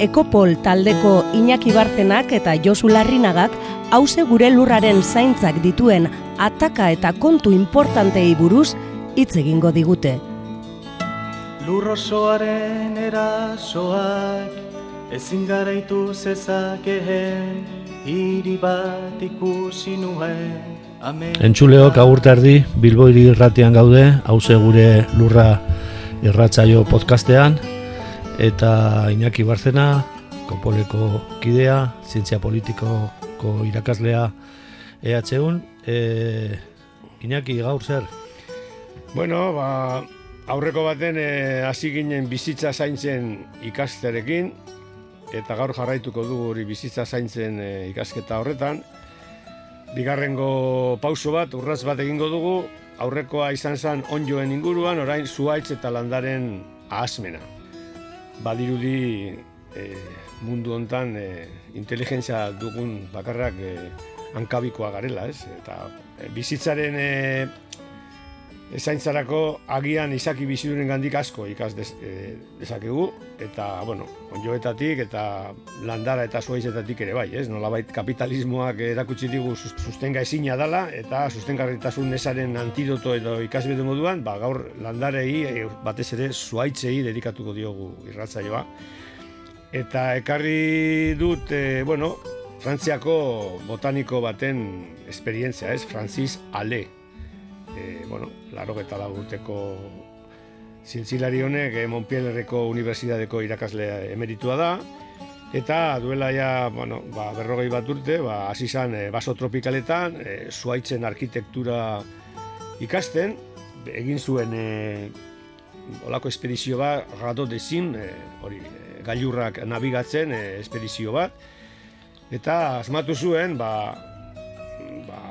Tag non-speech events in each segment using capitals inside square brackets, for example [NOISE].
Ekopol taldeko Iñaki Bartenak eta Josu Larrinagak hause gure lurraren zaintzak dituen ataka eta kontu importantei buruz hitz egingo digute. Lurrosoaren erasoak ezin garaitu zezakeen hiri bat ikusi nuen Entzuleok agurte erdi, Bilbo hiri irratian gaude, hause gure lurra irratzaio podcastean, eta Iñaki Barzena, Kopoleko kidea, zientzia politikoko irakaslea EHUN, e, Iñaki gaur zer? Bueno, ba, aurreko baten e, hasi ginen bizitza zaintzen ikasterekin, eta gaur jarraituko du hori bizitza zaintzen e, ikasketa horretan, Bigarrengo pauso bat, urraz bat egingo dugu, aurrekoa izan zen onjoen inguruan, orain zuaitz eta landaren ahasmena. Badirudi e, mundu hontan e, inteligentzia dugun bakarrak e, hankabikoa garela, ez? Eta bizitzaren e, ezaintzarako agian izaki biziduren gandik asko ikas des, e, dezakegu, eta, bueno, onjoetatik eta landara eta zuaizetatik ere bai, ez? Nolabait kapitalismoak erakutsi digu sustenga ezina dala, eta sustengarritasun nesaren antidoto edo ikasbide moduan, ba, gaur landarei, e, batez ere, zuaitzei dedikatuko diogu irratzaioa. Eta ekarri dut, e, bueno, Frantziako botaniko baten esperientzia, ez? Francis Ale, e, bueno, laro eta lagurteko zintzilari honek e, Montpelierreko Unibertsitateko irakaslea emeritua da, eta duela ja, bueno, ba, berrogei bat urte, ba, hasi zan e, baso tropikaletan, e, zuaitzen arkitektura ikasten, egin zuen e, olako espedizio bat, rato dezin, e, hori, e, gailurrak nabigatzen e, espedizio bat, eta asmatu zuen, ba, ba,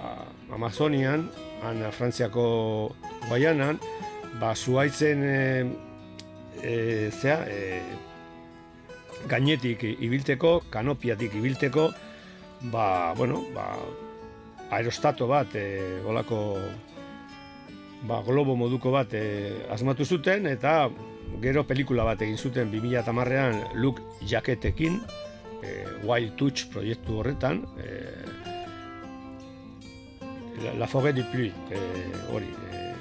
Amazonian, han Frantziako Guaianan, ba, zuaitzen e, e, zea, e, gainetik ibilteko, kanopiatik ibilteko, ba, bueno, ba, aerostato bat, e, golako, ba, globo moduko bat e, asmatu zuten, eta gero pelikula bat egin zuten 2008an Luke Jacketekin, e, Wild Touch proiektu horretan, e, la, la forêt de pluie, eh, hori, eh,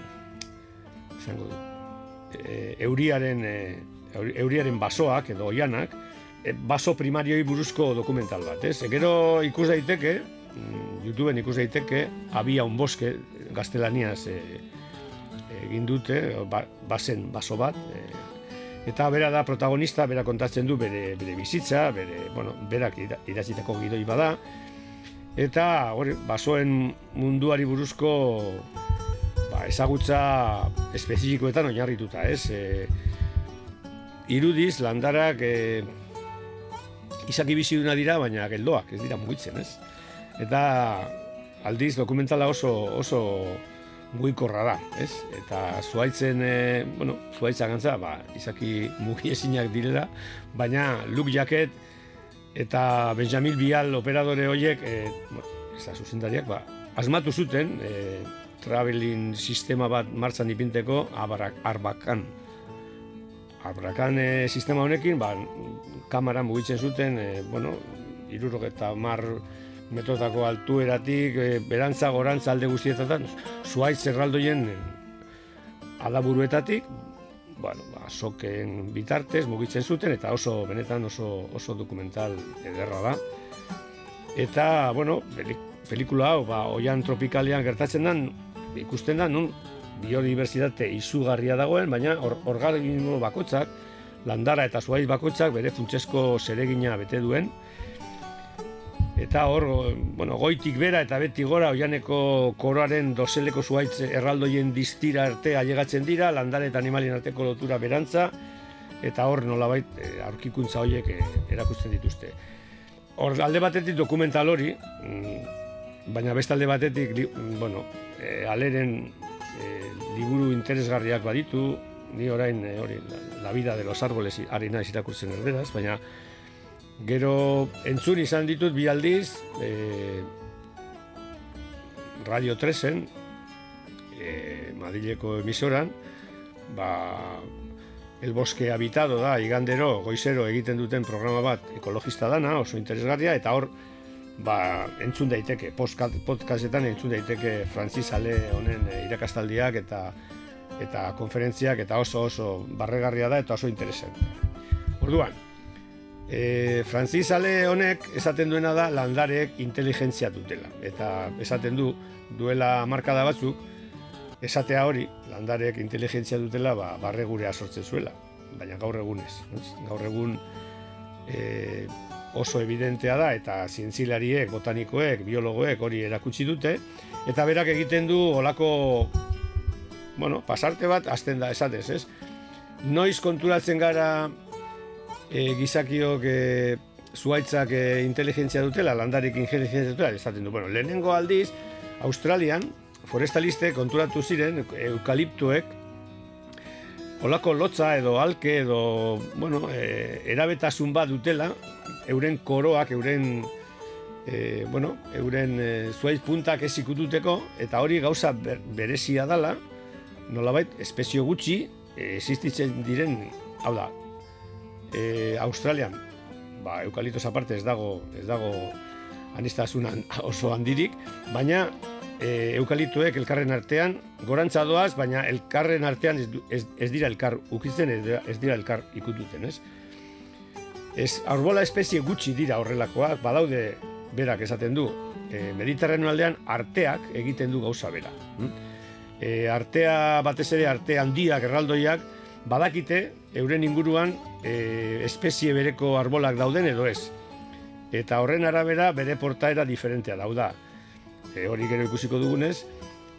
zango du, eh, euriaren, eh, euriaren basoak edo oianak, eh, baso primarioi buruzko dokumental bat, ez? Gero ikus daiteke, mm, YouTubeen ikus daiteke, abia un boske, gaztelaniaz eh, egin dute, ba, basen baso bat, eh, eta bera da protagonista, bera kontatzen du bere, bere bizitza, bere, bueno, berak idazitako gidoi bada, eta hori basoen munduari buruzko ba, ezagutza espezifikoetan oinarrituta, ez? E, irudiz landarak e, izaki biziduna dira, baina geldoak, ez dira mugitzen, ez? Eta aldiz dokumentala oso oso mugikorra da, ez? Eta zuaitzen, e, bueno, zuaitza gantza, ba, izaki mugiezinak direla, baina Luke Jacket eta Benjamin Bial operadore horiek, e, ez da, zuzendariak, ba, asmatu zuten, e, traveling sistema bat martzan ipinteko, abarak, arbakan. Arbakan e, sistema honekin, ba, kamara mugitzen zuten, e, bueno, irurok eta mar metotako altueratik, e, berantza, gorantza alde guztietaten, zuaiz zerraldoien e, adaburuetatik, bueno, ba, soken bitartez mugitzen zuten eta oso benetan oso oso dokumental ederra da. Eta, bueno, pelikula hau ba oian tropikalean gertatzen da ikusten da nun biodiversitate izugarria dagoen, baina organismo or, bakotzak landara eta zuaiz bakotzak bere funtsesko zeregina bete duen. Eta hor, bueno, goitik bera eta beti gora oianeko koroaren dozeleko zuaitz erraldoien distira arte ailegatzen dira, landare eta animalien arteko lotura berantza, eta hor nolabait e, aurkikuntza horiek e, erakusten dituzte. Hor alde batetik dokumental hori, mm, baina beste alde batetik, li, mm, bueno, e, aleren e, liburu interesgarriak baditu, ni orain hori, la, vida de los árboles ari naiz irakurtzen erderaz, baina gero entzun izan ditut bi aldiz, e, Radio 3en, e, Madrileko emisoran, ba, El Bosque Habitado da, igandero, goizero egiten duten programa bat ekologista dana, oso interesgarria, eta hor, ba, entzun daiteke, podcastetan entzun daiteke Francis Ale honen e, irakastaldiak eta eta konferentziak eta oso oso barregarria da eta oso interesante. Orduan, e, Francis Ale honek esaten duena da landarek inteligentzia dutela. Eta esaten du, duela markada batzuk, esatea hori, landarek inteligentzia dutela, ba, barregurea sortzen zuela, baina gaur egunez. Gaur egun e, oso evidentea da, eta zientzilariek, botanikoek, biologoek hori erakutsi dute, eta berak egiten du olako, bueno, pasarte bat, azten da esatez, ez? Noiz konturatzen gara e, gizakiok e, zuaitzak e, inteligentzia dutela, landarek inteligentzia dutela, esaten du, bueno, lehenengo aldiz, Australian, forestaliste konturatu ziren eukaliptuek olako lotza edo alke edo bueno, e, erabetasun bat dutela euren koroak, euren e, bueno, euren e, zuaiz puntak ez ikututeko eta hori gauza berezia dala nolabait espezio gutxi e, existitzen diren hau da e, Australian ba, eukalitos aparte ez dago ez dago anistasunan oso handirik baina e, eukalituek elkarren artean gorantza doaz, baina elkarren artean ez, ez, ez dira elkar ukitzen, ez, dira elkar ikututen, ez? Ez, arbola espezie gutxi dira horrelakoak, badaude berak esaten du, e, mediterreno aldean arteak egiten du gauza bera. Hm? E, artea, batez ere arte handiak, erraldoiak, badakite, euren inguruan, e, espezie bereko arbolak dauden edo ez. Eta horren arabera bere portaera diferentea dauda e, hori gero ikusiko dugunez,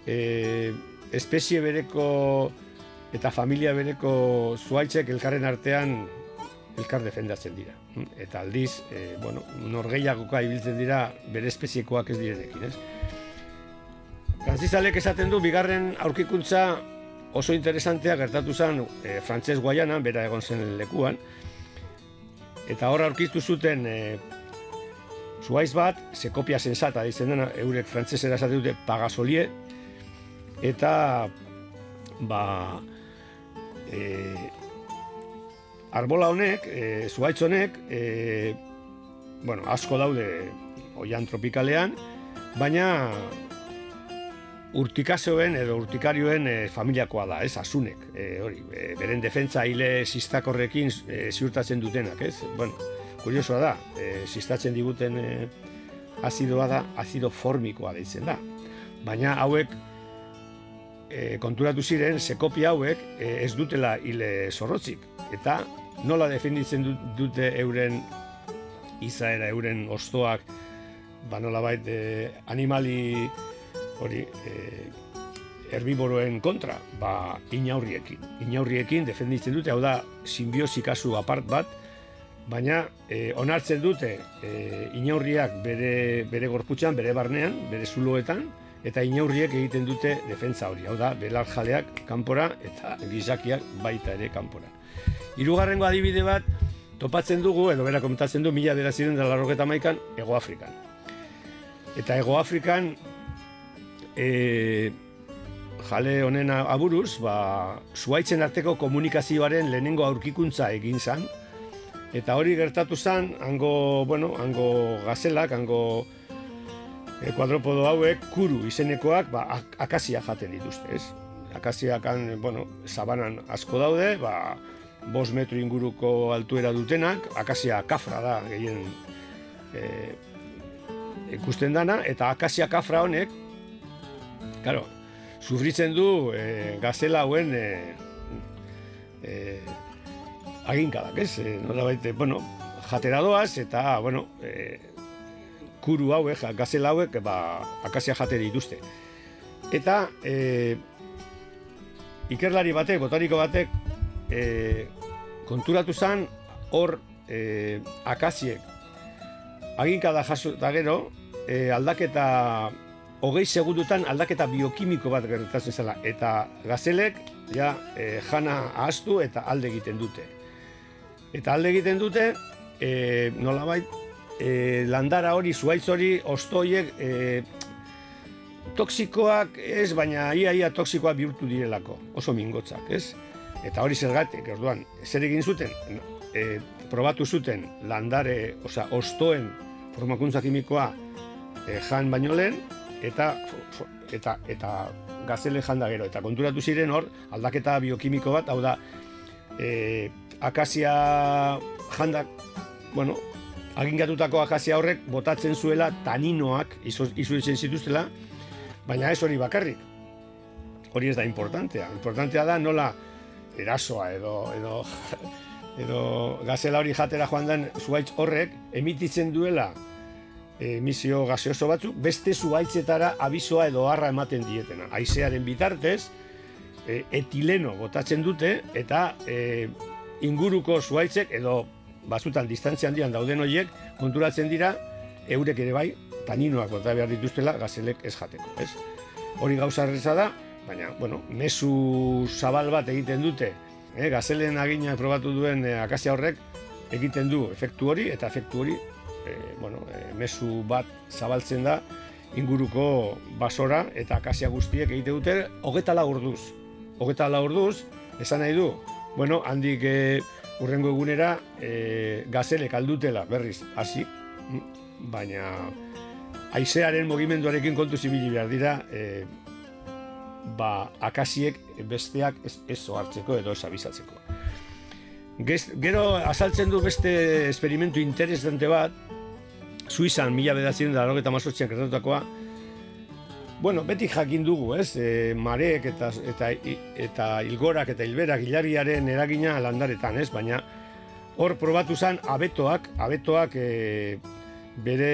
e, espezie bereko eta familia bereko zuaitzek elkarren artean elkar defendatzen dira. Eta aldiz, e, bueno, norgeiakoka ibiltzen dira bere espeziekoak ez direnekin, ez? Franzizalek esaten du, bigarren aurkikuntza oso interesantea gertatu zen e, Frantses Guayana, bera egon zen lekuan, eta hor aurkitu zuten e, Zuaiz bat, ze kopia sensata dizen dena, eurek frantzesera esate dute pagasolie, eta, ba, e, arbola honek, e, zuaitz honek, e, bueno, asko daude oian tropikalean, baina urtikazoen edo urtikarioen e, familiakoa da, ez, asunek, e, hori, e, beren defentza hile sistakorrekin e, ziurtatzen dutenak, ez, bueno, kuriosoa da, e, sistatzen diguten e, azidoa da, azido formikoa deitzen da. Baina hauek e, konturatu ziren, sekopia hauek e, ez dutela hile zorrotzik. Eta nola defenditzen dute euren izaera, euren ostoak, ba nola bait, e, animali hori, e, herbiboroen kontra, ba inaurriekin. Inaurriekin defenditzen dute, hau da, simbiosi kasu apart bat, baina e, onartzen dute e, inaurriak bere, bere gorputxan, bere barnean, bere zuloetan, eta inaurriek egiten dute defentza hori, hau da, belar jaleak kanpora eta gizakiak baita ere kanpora. Hirugarrengo adibide bat, topatzen dugu, edo bera komentatzen du, mila dira ziren dela rogeta maikan, Ego Afrikan. Eta Ego Afrikan, e, jale honen aburuz, ba, zuaitzen arteko komunikazioaren lehenengo aurkikuntza egin zan, Eta hori gertatu zen, hango, bueno, hango gazelak, hango e, kuadropodo hauek, kuru izenekoak, ba, ak akazia jaten dituzte, ez? Akaziak, bueno, sabanan asko daude, ba, bos metro inguruko altuera dutenak, akazia kafra da, gehien e, ikusten dana, eta akazia kafra honek, claro, sufritzen du e, gazela hauen e, e, aginkadak, ez? E, nola baite, bueno, jatera doaz, eta, bueno, e, kuru hauek, gazel hauek, ba, akasia jate dituzte. Eta, e, ikerlari batek, botariko batek, e, konturatu zen hor e, akaziek aginkada jaso eta gero e, aldaketa hogei segundutan aldaketa biokimiko bat gertatzen zela eta gazelek ja e, jana ahaztu eta alde egiten dute eta alde egiten dute e, nolabait e, landara hori, zuaitz hori, ostoiek e, toksikoak ez, baina ia ia toksikoak bihurtu direlako, oso mingotzak, ez? Eta hori zergatik, orduan, zer egin zuten, e, probatu zuten landare, osea, ostoen formakuntza kimikoa e, jan baino lehen, eta, eta, eta gazele janda gero, eta konturatu ziren hor, aldaketa biokimiko bat, hau da, e, akazia jandak, bueno, agingatutako akazia horrek botatzen zuela taninoak izutzen zituztela, baina ez hori bakarrik. Hori ez da importantea. Importantea da nola erasoa edo, edo, [LAUGHS] edo gazela hori jatera joan den zuaitz horrek emititzen duela emisio gaseoso batzuk, beste zuaitzetara abisoa edo harra ematen dietena. Aizearen bitartez, e, etileno botatzen dute, eta e, inguruko zuaitzek edo bazutan distantzia handian dauden horiek konturatzen dira eurek ere bai taninoak bota behar dituztela gazelek ez jateko, ez? Hori gauza erreza da, baina, bueno, mesu zabal bat egiten dute, eh, gazelen agina probatu duen eh, akazia horrek egiten du efektu hori, eta efektu hori, eh, bueno, eh, mesu bat zabaltzen da inguruko basora eta akazia guztiek egite dute hogeta la urduz. Hogeta la urduz, esan nahi du, bueno, handik eh, urrengo egunera eh, gazelek aldutela berriz, hasi, mm, baina aizearen mugimenduarekin kontu zibili behar dira e, ba, akasiek besteak ez, ez hartzeko edo ez abizatzeko. Gero azaltzen du beste esperimentu interesante bat, Suizan mila bedazien da logeta mazotxean kertatutakoa, Bueno, beti jakin dugu, ez? E, mareek eta, eta, eta ilgorak eta hilberak hilariaren eragina landaretan, ez? Baina hor probatu zen abetoak, abetoak e, bere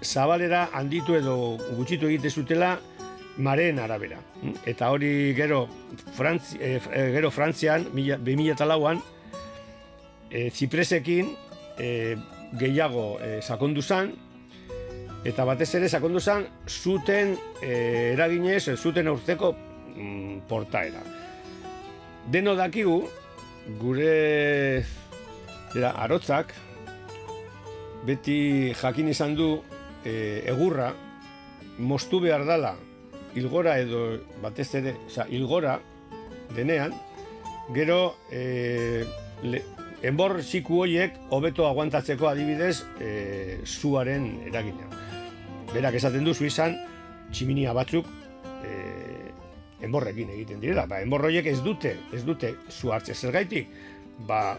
zabalera handitu edo gutxitu egite zutela mareen arabera. Eta hori gero, Frantzi, e, gero Frantzian, 2008an, e, zipresekin e, gehiago e, sakondu zan, eta batez ere sakondu zan, zuten e, eraginez, zuten aurtzeko mm, portaera. Deno dakigu, gure era, arotzak, beti jakin izan du e, egurra moztu behar dala ilgora edo batez ere, oza, ilgora denean, gero e, le, enbor ziku hoiek hobeto aguantatzeko adibidez e, zuaren eragina. Berak esaten du izan tximinia batzuk e, enborrekin egiten direla. Ba, enborroiek ez dute, ez dute zu hartze zergaitik. Ba,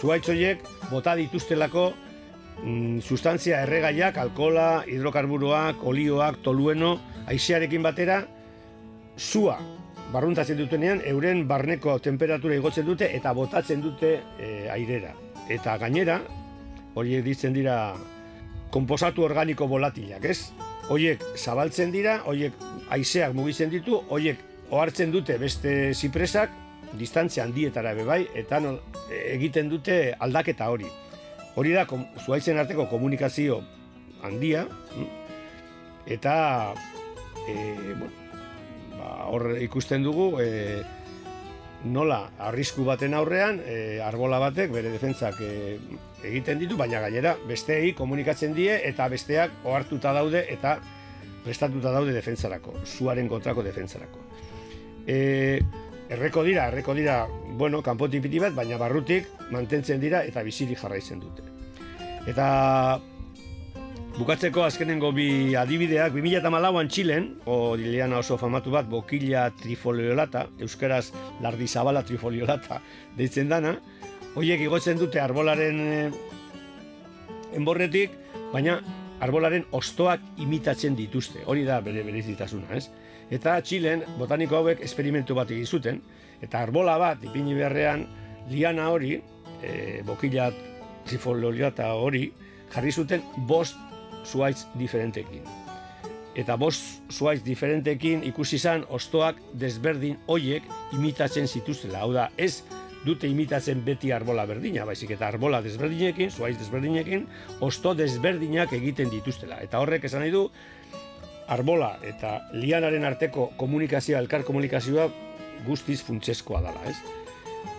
zuaitzoiek bota dituztelako mm, sustantzia erregaiak, alkola, hidrokarburoak, olioak, tolueno, aizearekin batera, zua barruntatzen dutenean, euren barneko temperatura igotzen dute eta botatzen dute e, airera. Eta gainera, horiek ditzen dira komposatu organiko volatilak, ez? Hoiek zabaltzen dira, hoiek aizeak mugitzen ditu, hoiek ohartzen dute beste zipresak, distantzia handietara bebai, eta no, egiten dute aldaketa hori. Hori da, zuaitzen arteko komunikazio handia, hm? eta e, bueno, ba, hor ikusten dugu e, nola arrisku baten aurrean e, arbola batek bere defentzak e, egiten ditu, baina gainera besteei komunikatzen die eta besteak ohartuta daude eta prestatuta daude defentzarako, zuaren kontrako defentzarako. E, erreko dira, erreko dira, bueno, kanpotik piti bat, baina barrutik mantentzen dira eta bizirik jarraitzen dute. Eta bukatzeko azkenengo bi adibideak, 2008an Txilen, o dileana oso famatu bat, bokila trifoliolata, euskaraz lardizabala trifoliolata deitzen dana, horiek igotzen dute arbolaren eh, enborretik, baina arbolaren ostoak imitatzen dituzte. Hori da bere berezitasuna, ez? Eta Txilen botaniko hauek esperimentu bat egin zuten, eta arbola bat ipini beharrean liana hori, e, bokila trifoliolata hori, jarri zuten bost zuaitz diferentekin. Eta bost zuaitz diferentekin ikusi izan ostoak desberdin hoiek imitatzen zituztela. Hau da, ez dute imitatzen beti arbola berdina, baizik eta arbola desberdinekin, zuaiz desberdinekin, osto desberdinak egiten dituztela. Eta horrek esan nahi du, arbola eta lianaren arteko komunikazioa, elkar komunikazioa guztiz funtseskoa dela, ez?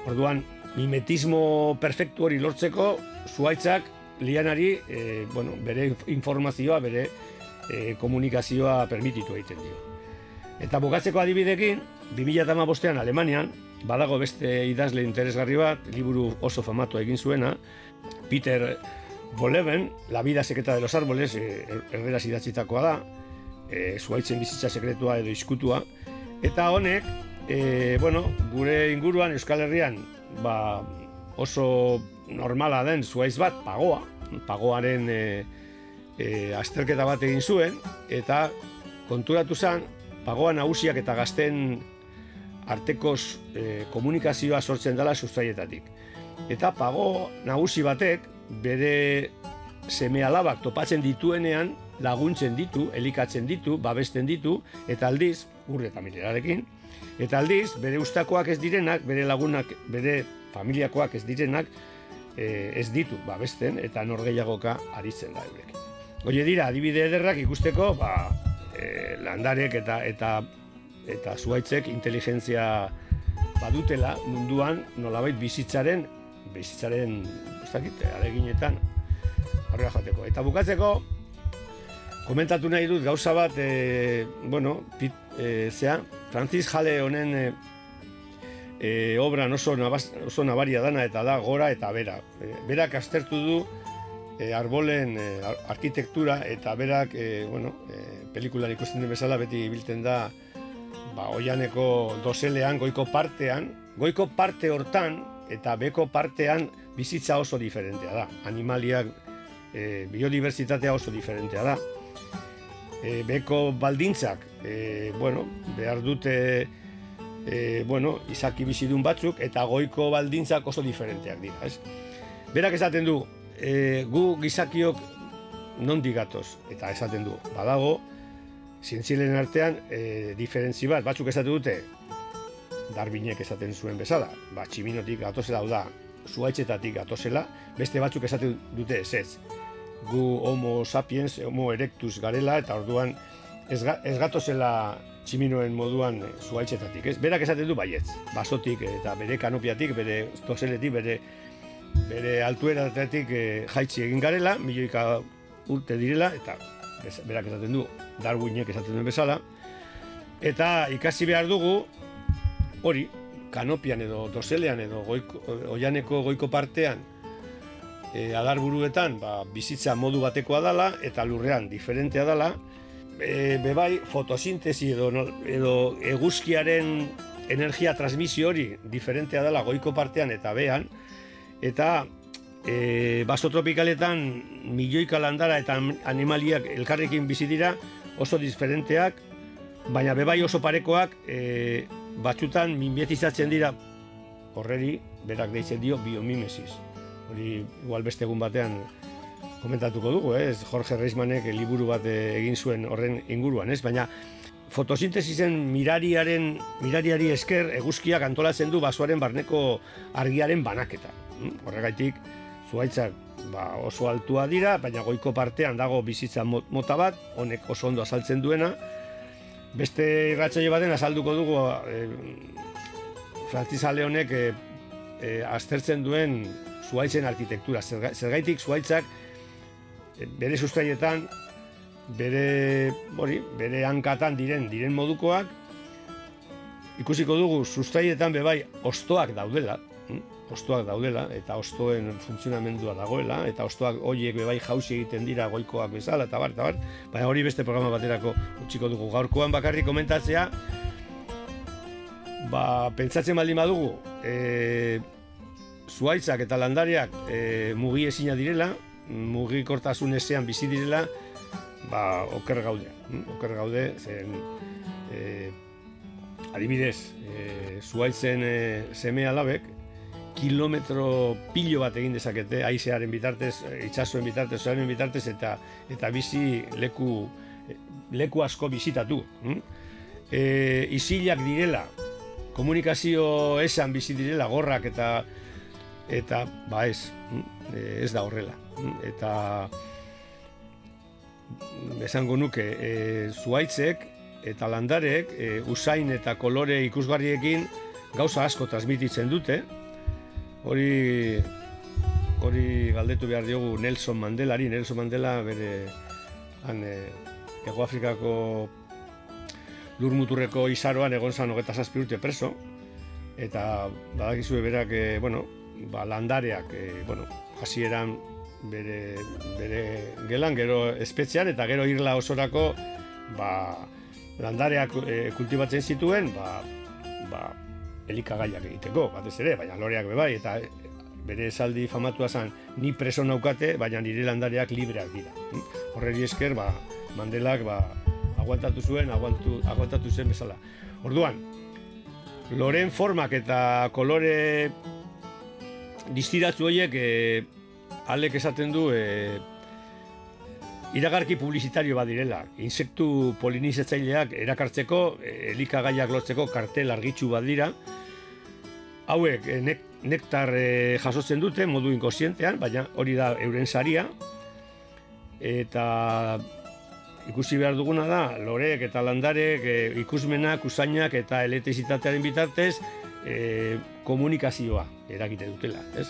Orduan, mimetismo perfektu hori lortzeko, zuaitzak lianari, e, bueno, bere informazioa, bere e, komunikazioa permititu egiten dio. Eta bukatzeko adibidekin, 2008an Alemanian, badago beste idazle interesgarri bat, liburu oso famatu egin zuena, Peter Boleben, La vida secreta de los árboles, e, erderaz idatzitakoa da, e, zuaitzen bizitza sekretua edo iskutua, eta honek, e, bueno, gure inguruan Euskal Herrian, ba, oso normala den zuaiz bat, pagoa, pagoaren e, e, azterketa bat egin zuen, eta konturatu zen, pagoa nagusiak eta gazten artekoz e, komunikazioa sortzen dela sustaietatik. Eta pago nagusi batek bere seme alabak topatzen dituenean laguntzen ditu, elikatzen ditu, babesten ditu, eta aldiz, urre eta milerarekin, eta aldiz, bere ustakoak ez direnak, bere lagunak, bere familiakoak ez direnak, e, ez ditu babesten, eta norgeiagoka aritzen da eurekin. Oie dira, adibide ederrak ikusteko, ba, e, landarek eta eta eta zuaitzek inteligentzia badutela munduan nolabait bizitzaren bizitzaren ustakit aleginetan horrela jateko. Eta bukatzeko komentatu nahi dut gauza bat e, bueno, pit, e, zea, Francis Jale honen e, e, obra oso, oso nabaria dana eta da gora eta bera. E, berak astertu du e, arbolen e, arkitektura eta berak e, bueno, e, pelikulan ikusten den bezala beti biltzen da ba, oianeko doselean, goiko partean, goiko parte hortan eta beko partean bizitza oso diferentea da. Animaliak, e, biodiversitatea oso diferentea da. E, beko baldintzak, e, bueno, behar dute e, bueno, izaki bizidun batzuk eta goiko baldintzak oso diferenteak dira. Ez? Berak esaten du, e, gu gizakiok non digatoz, eta esaten du, badago, zientzilen artean e, diferentzi bat, batzuk esatu dute Darbinek esaten zuen bezala, ba, tximinotik gatozela da, zuaitxetatik gatozela, beste batzuk esaten dute ez ez. Gu homo sapiens, homo erectus garela, eta orduan ez, ez gatozela tximinoen moduan zuaitxetatik, ez? Berak esaten du baietz, basotik eta bere kanopiatik, bere tozeletik, bere, bere altueratik e, jaitsi egin garela, milioika urte direla, eta berak esaten du, Darwinek esaten duen bezala, eta ikasi behar dugu, hori, kanopian edo doselean edo goiko, oianeko goiko partean, e, adarburuetan ba, bizitza modu batekoa dala, eta lurrean diferentea dala, e, bebai fotosintesi edo, edo eguzkiaren energia transmisio hori diferentea dela goiko partean eta bean, eta e, basotropikaletan milioika landara eta animaliak elkarrekin bizi dira oso diferenteak, baina bebai oso parekoak e, batzutan minbietizatzen dira horreri berak deitzen dio biomimesis. Hori igual beste egun batean komentatuko dugu, ez? Jorge Reismanek liburu bat egin zuen horren inguruan, ez? Baina fotosintesisen mirariaren mirariari esker eguzkiak antolatzen du basoaren barneko argiaren banaketa. Hm? Horregaitik, zuaitzak ba, oso altua dira, baina goiko partean dago bizitza mota bat, honek oso ondo azaltzen duena. Beste irratxaio baten azalduko dugu e, honek e, e, aztertzen duen zuaitzen arkitektura. Zergaitik zuaitzak bere sustraietan, bere, hori, bere hankatan diren diren modukoak, ikusiko dugu sustraietan bebai ostoak daudela, ostoak daudela eta ostoen funtzionamendua dagoela eta ostoak horiek bebai jausi egiten dira goikoak bezala eta bar, eta bar, baina hori beste programa baterako utziko dugu. Gaurkoan bakarrik komentatzea ba, pentsatzen baldin badugu e, zuaitzak eta landariak e, mugi ezina direla mugi kortasun ezean bizi direla ba, oker gaude hm? oker gaude zen e, adibidez e, zuaitzen e, seme alabek kilometro pilo bat egin dezakete aizearen bitartez, itsasoen bitartez, zoaren bitartez eta eta bizi leku leku asko bizitatu. Hm? E, isilak direla komunikazio esan bizi direla gorrak eta eta ba ez, mm, ez da horrela. Eta esango nuke e, zuaitzek eta landarek e, usain eta kolore ikusgarriekin gauza asko transmititzen dute. Hori hori galdetu behar diogu Nelson Mandelari, Nelson Mandela bere han, e, Ego Afrikako lurmuturreko izaroan egon zan hogeta zazpi urte preso eta badakizue berak, e, bueno, ba, landareak, e, bueno, hasieran bere, bere gelan, gero espetxean eta gero irla osorako ba, landareak e, kultibatzen zituen, ba, ba, elikagaiak egiteko, batez ere, baina loreak bebai, eta bere esaldi famatua zen ni preso naukate, baina nire landareak libreak dira. Horreri esker, ba, Mandelak ba, aguantatu zuen, aguantu, aguantatu zen bezala. Orduan, loren formak eta kolore distiratu horiek e, alek esaten du e, iragarki publizitario badirela. Insektu polinizatzaileak erakartzeko, e, elikagaiak lotzeko kartel argitxu badira. Hauek, e, nek, nektar e, jasotzen dute modu inkosientean, baina hori da euren saria. Eta ikusi behar duguna da, lorek eta landarek e, ikusmenak, usainak eta elektrizitatearen bitartez e, komunikazioa eragite dutela. Ez?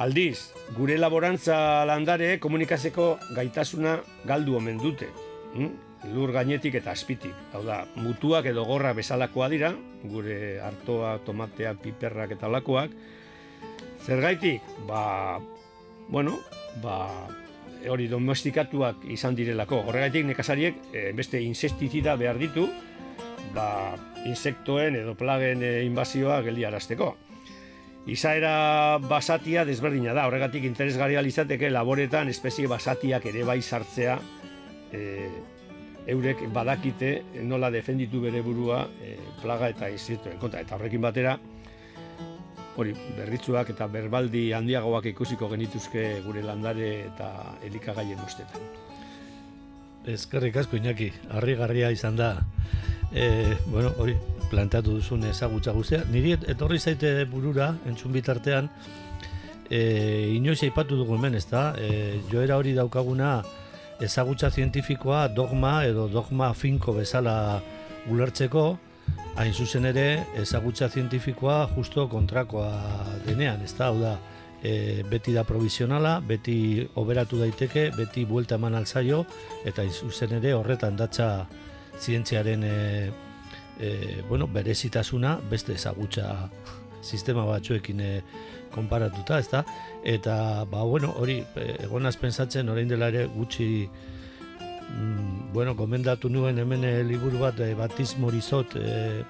Aldiz, gure laborantza landare komunikazeko gaitasuna galdu omen dute. Hm? Lur gainetik eta azpitik. Hau da, mutuak edo gorra bezalakoa dira, gure hartoa, tomatea, piperrak eta olakoak. Zergaitik, ba, bueno, ba, hori domestikatuak izan direlako. Horregaitik nekazariek e, beste insestizida behar ditu, ba, insektoen edo plagen e, inbazioa geldi arazteko. Izaera basatia desberdina da, horregatik interesgarria izateke laboretan espezie basatiak ere bai sartzea e, eurek badakite nola defenditu bere burua e, plaga eta insektuen kontra. Eta horrekin batera, hori berritzuak eta berbaldi handiagoak ikusiko genituzke gure landare eta elikagaien ustetan. Ezkerrik asko Iñaki, harrigarria izan da. E, bueno, hori planteatu duzun ezagutza guztia. Niri etorri zaite burura entzun bitartean e, inoiz aipatu dugu hemen, ezta? E, joera hori daukaguna ezagutza zientifikoa dogma edo dogma finko bezala ulertzeko, hain zuzen ere ezagutza zientifikoa justo kontrakoa denean, ez da, hau da, e, beti da provisionala, beti oberatu daiteke, beti buelta eman alzaio, eta hain zuzen ere horretan datza zientziaren e, e, bueno, berezitasuna beste ezagutza sistema batzuekin e, konparatuta, ezta? Eta, ba, bueno, hori, e, egonaz pensatzen, orain dela ere gutxi mm, bueno, gomendatu nuen hemen liburu bat e, Batiz Morizot e,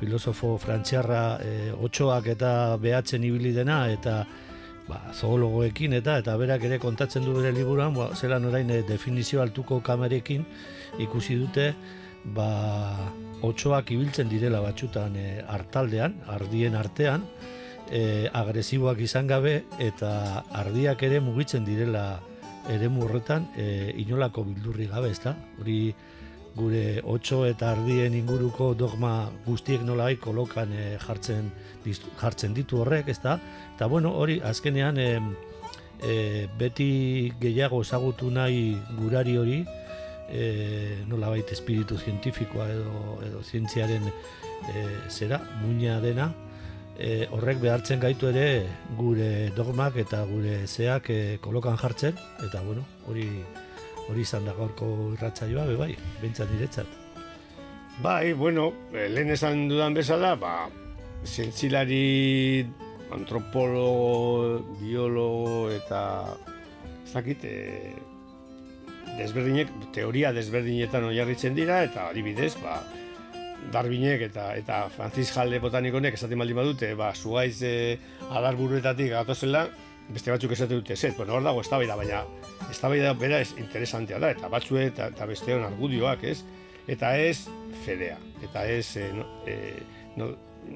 filosofo frantziarra e, otxoak eta behatzen ibili dena eta ba, zoologoekin eta eta berak ere kontatzen du bere liburuan ba, zelan orain e, definizio altuko kamerekin ikusi dute ba, otxoak ibiltzen direla batxutan e, artaldean, ardien artean e, agresiboak izan gabe eta ardiak ere mugitzen direla eremu horretan e, inolako bildurri gabe, ezta? Hori gure otxo eta ardien inguruko dogma guztiek nolai kolokan e, jartzen, jartzen ditu horrek, ezta? Eta bueno, hori azkenean e, e, beti gehiago ezagutu nahi gurari hori, e, nolabait espiritu zientifikoa edo, edo zientziaren e, zera, muina dena, e, horrek behartzen gaitu ere gure dogmak eta gure zeak e, kolokan jartzen eta bueno, hori hori izan da gaurko irratsaioa be bai, beintzat niretzat. Bai, bueno, eh, lehen esan dudan bezala, ba, zientzilari antropologo, biologo eta ez dakit, desberdinek, teoria desberdinetan oinarritzen dira, eta adibidez, ba, Darbinek eta eta Francis Jalde botanikonek esaten baldin badute, ba, zuaiz e, adarburuetatik gatozela, beste batzuk esate dute zet, bueno, hor dago eztabaida, baina eztabaida bera ez interesantea da, eta batzue eta, eta besteon argudioak, ez? Eta ez fedea, eta ez e, no, e, no,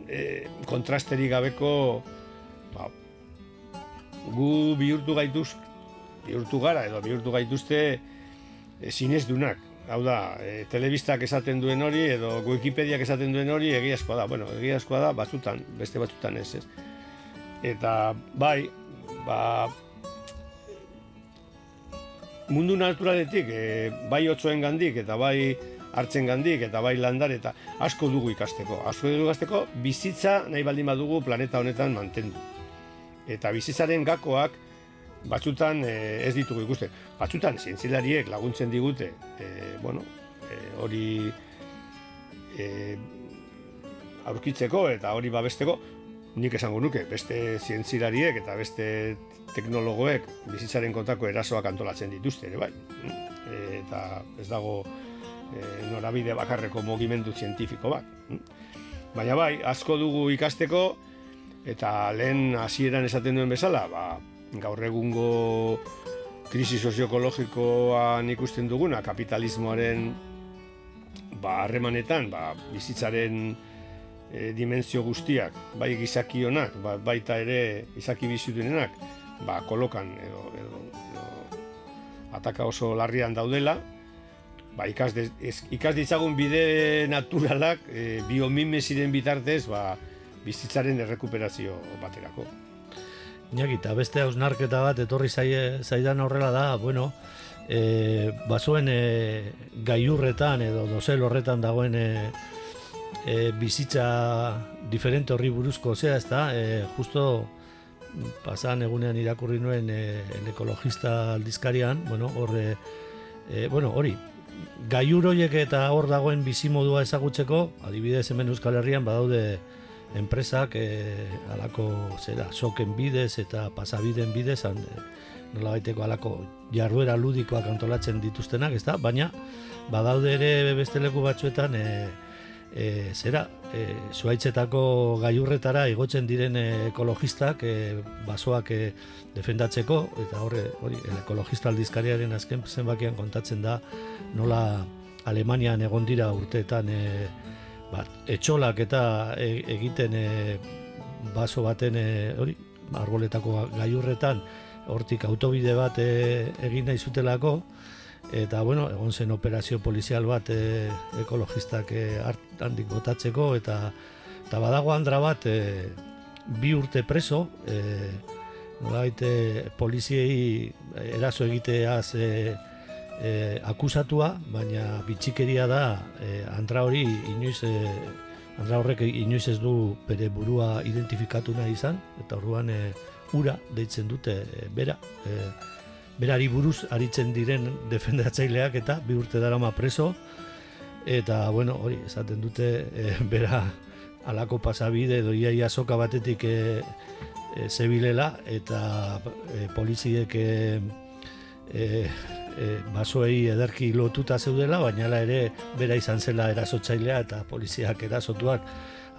e, kontrasterik gabeko ba, gu bihurtu gaituz bihurtu gara edo bihurtu gaituzte e, zinez dunak, hau da, e, telebistak esaten duen hori, edo Wikipediak esaten duen hori, egiazkoa da. Bueno, egiazkoa da, batzutan, beste batzutan ez, ez. Eta, bai, ba, mundu naturaletik, e, bai otzoen gandik, eta bai hartzen gandik, eta bai landar, eta asko dugu ikasteko. Asko dugu ikasteko, bizitza nahi baldin badugu planeta honetan mantendu. Eta bizitzaren gakoak, batzutan e, ez ditugu ikusten. Batzutan zientzilariek laguntzen digute, e, bueno, e, hori e, aurkitzeko eta hori babesteko, nik esango nuke, beste zientzilariek eta beste teknologoek bizitzaren kontako erasoak antolatzen dituzte, ere bai. Eta ez dago e, norabide bakarreko mogimendu zientifiko bat. Baina bai, asko dugu ikasteko, eta lehen hasieran esaten duen bezala, ba, gaur egungo krisi sozioekologikoan ikusten duguna, kapitalismoaren ba, harremanetan, ba, bizitzaren e, dimensio guztiak, bai gizaki honak, ba, baita ere izaki bizutunenak, ba, kolokan edo, edo, ataka oso larrian daudela, ba, ikas, de, ikas ditzagun bide naturalak e, biomimesiren bitartez ba, bizitzaren errekuperazio baterako. Iñaki, eta beste hausnarketa bat etorri zaidan horrela da, bueno, e, basuen e, gaiurretan edo dozel horretan dagoen e, e, bizitza diferente horri buruzko zea, ez da, e, justo pasan egunean irakurri nuen e, ekologista aldizkarian, bueno, horre, e, bueno, hori, gaiuroiek eta hor dagoen bizimodua ezagutzeko, adibidez hemen Euskal Herrian badaude enpresak e, alako zera soken bidez eta pasabiden bidez an, e, nola baiteko alako jarduera ludikoak antolatzen dituztenak, ezta? Baina badaude ere beste leku batzuetan e, e, zera e, zuaitzetako gaiurretara igotzen diren ekologistak e, basoak e, defendatzeko eta horre hori ekologista aldizkariaren azken zenbakian kontatzen da nola Alemanian egon dira urteetan e, bat, etxolak eta e, egiten e, baso baten e, hori, arboletako gaiurretan hortik autobide bat e, egin nahi zutelako. Eta bueno, egon zen operazio polizial bat e, ekologistak e, handik botatzeko eta eta badago andra bat e, bi urte preso e, nolait poliziei eraso egiteaz e, e, akusatua, baina bitxikeria da e, andra hori inoiz e, andra horrek inoiz ez du bere burua identifikatu nahi izan eta orduan e, ura deitzen dute e, bera e, berari buruz aritzen diren defendatzaileak eta bi urte darama preso. Eta bueno hori esaten dute e, bera alako pasabide edo iaia soka batetik e, e, zebilela eta e, poliziek e, e, e, basoei ederki lotuta zeudela, baina ere bera izan zela erasotzailea eta poliziak erasotuak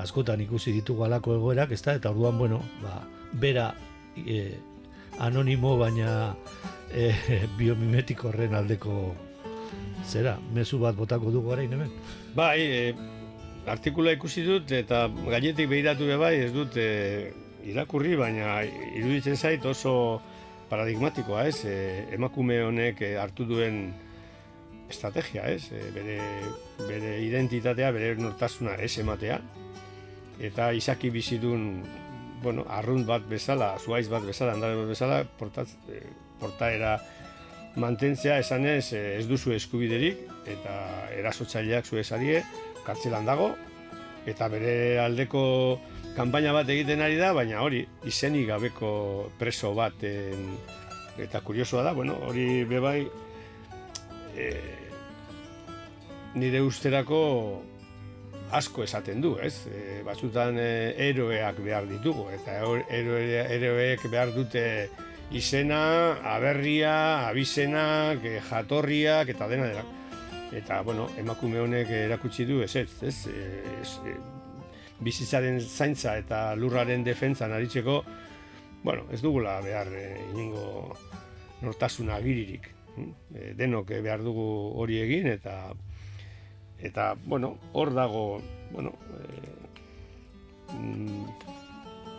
askotan ikusi ditugu alako egoerak, ezta? Eta orduan, bueno, ba, bera e, anonimo baina e, [LAUGHS] biomimetiko horren aldeko zera, mezu bat botako dugu orain hemen. Bai, e, artikula ikusi dut eta gainetik behiratu be bai, ez dut e, irakurri, baina iruditzen zait oso paradigmatikoa, ez? E, emakume honek e, hartu duen estrategia, ez? E, bere, bere identitatea, bere nortasuna ez ematea. Eta izaki bizidun, bueno, arrunt bat bezala, zuaiz bat bezala, andare bat bezala, portaz, e, portaera mantentzea esanez e, ez duzu eskubiderik, eta erasotzaileak zu esarie, kartzelan dago, eta bere aldeko kanpaina bat egiten ari da, baina hori izenik gabeko preso bat eta kuriosoa da, bueno, hori bebai e, nire usterako asko esaten du, ez? E, batzutan e, eroeak behar ditugu, eta eroe, eroeek behar dute izena, aberria, abizenak, jatorriak, eta dena dela. Eta, bueno, emakume honek erakutsi du, ez ez, ez, ez, ez bizitzaren zaintza eta lurraren defentzan aritzeko, bueno, ez dugula behar e, ingo nortasuna agiririk. E, denok behar dugu hori egin eta eta bueno, hor dago, bueno, e,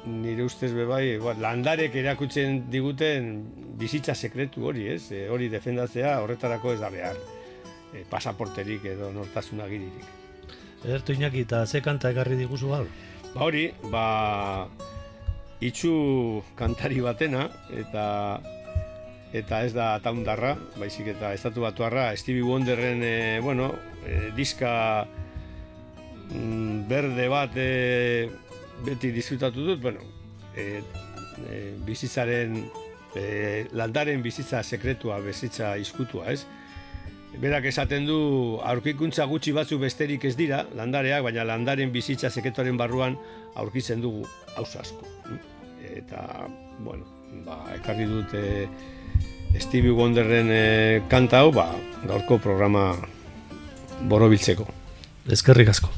nire ustez bebai, ba, landarek erakutzen diguten bizitza sekretu hori, ez? E, hori defendatzea horretarako ez da behar. e, pasaporterik edo nortasun agiririk. Edertu Iñaki, eta ze kanta ekarri diguzu gaur? Ba hori, ba, itxu kantari batena, eta eta ez da taundarra, baizik eta estatu batuarra, Stevie Wonderren, e, bueno, e, diska mm, berde bat e, beti disfrutatu dut, bueno, e, e, bizitzaren, e, landaren bizitza sekretua, bizitza iskutua, ez? Berak esaten du aurkikuntza gutxi batzu besterik ez dira, landareak, baina landaren bizitza sekretoren barruan aurkitzen dugu haus asko. Eta, bueno, ba, ekarri dute Stevie Wonderren e, kanta hau, ba, gaurko programa borobiltzeko. Ezkerrik asko.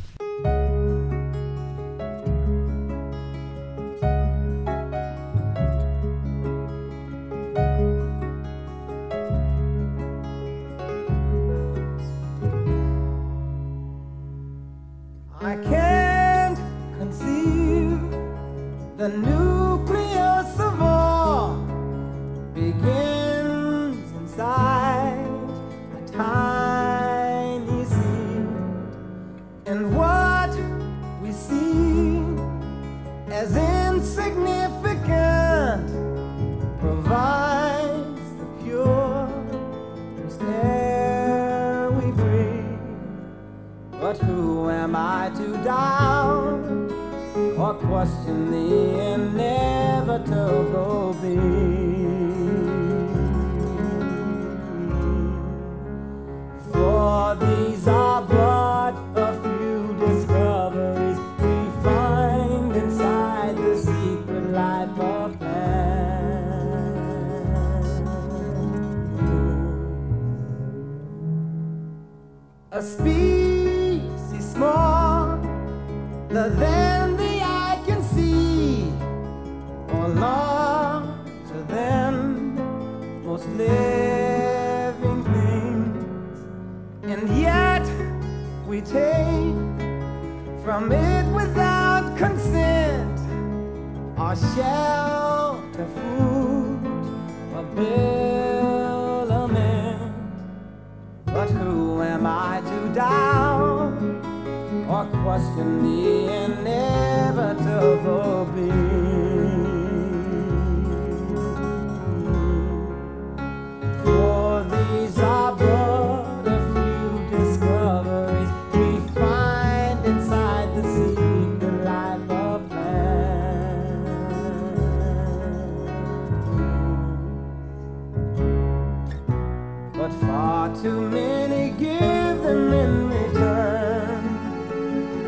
Too many give them in return.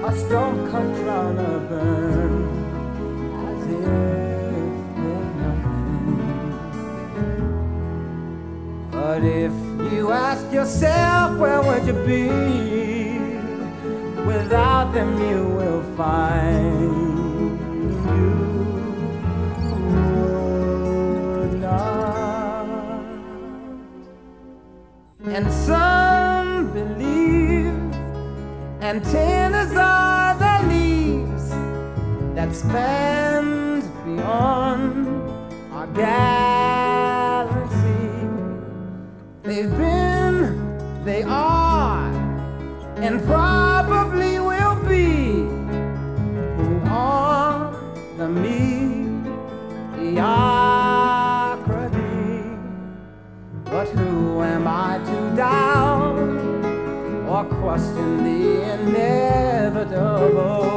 A storm comes round a burn as if they're nothing. But if you ask yourself, where would you be? Without them, you will find. and some believe antennas are the leaves that span beyond our galaxy. They've been, they are, and probably. lost in the inevitable.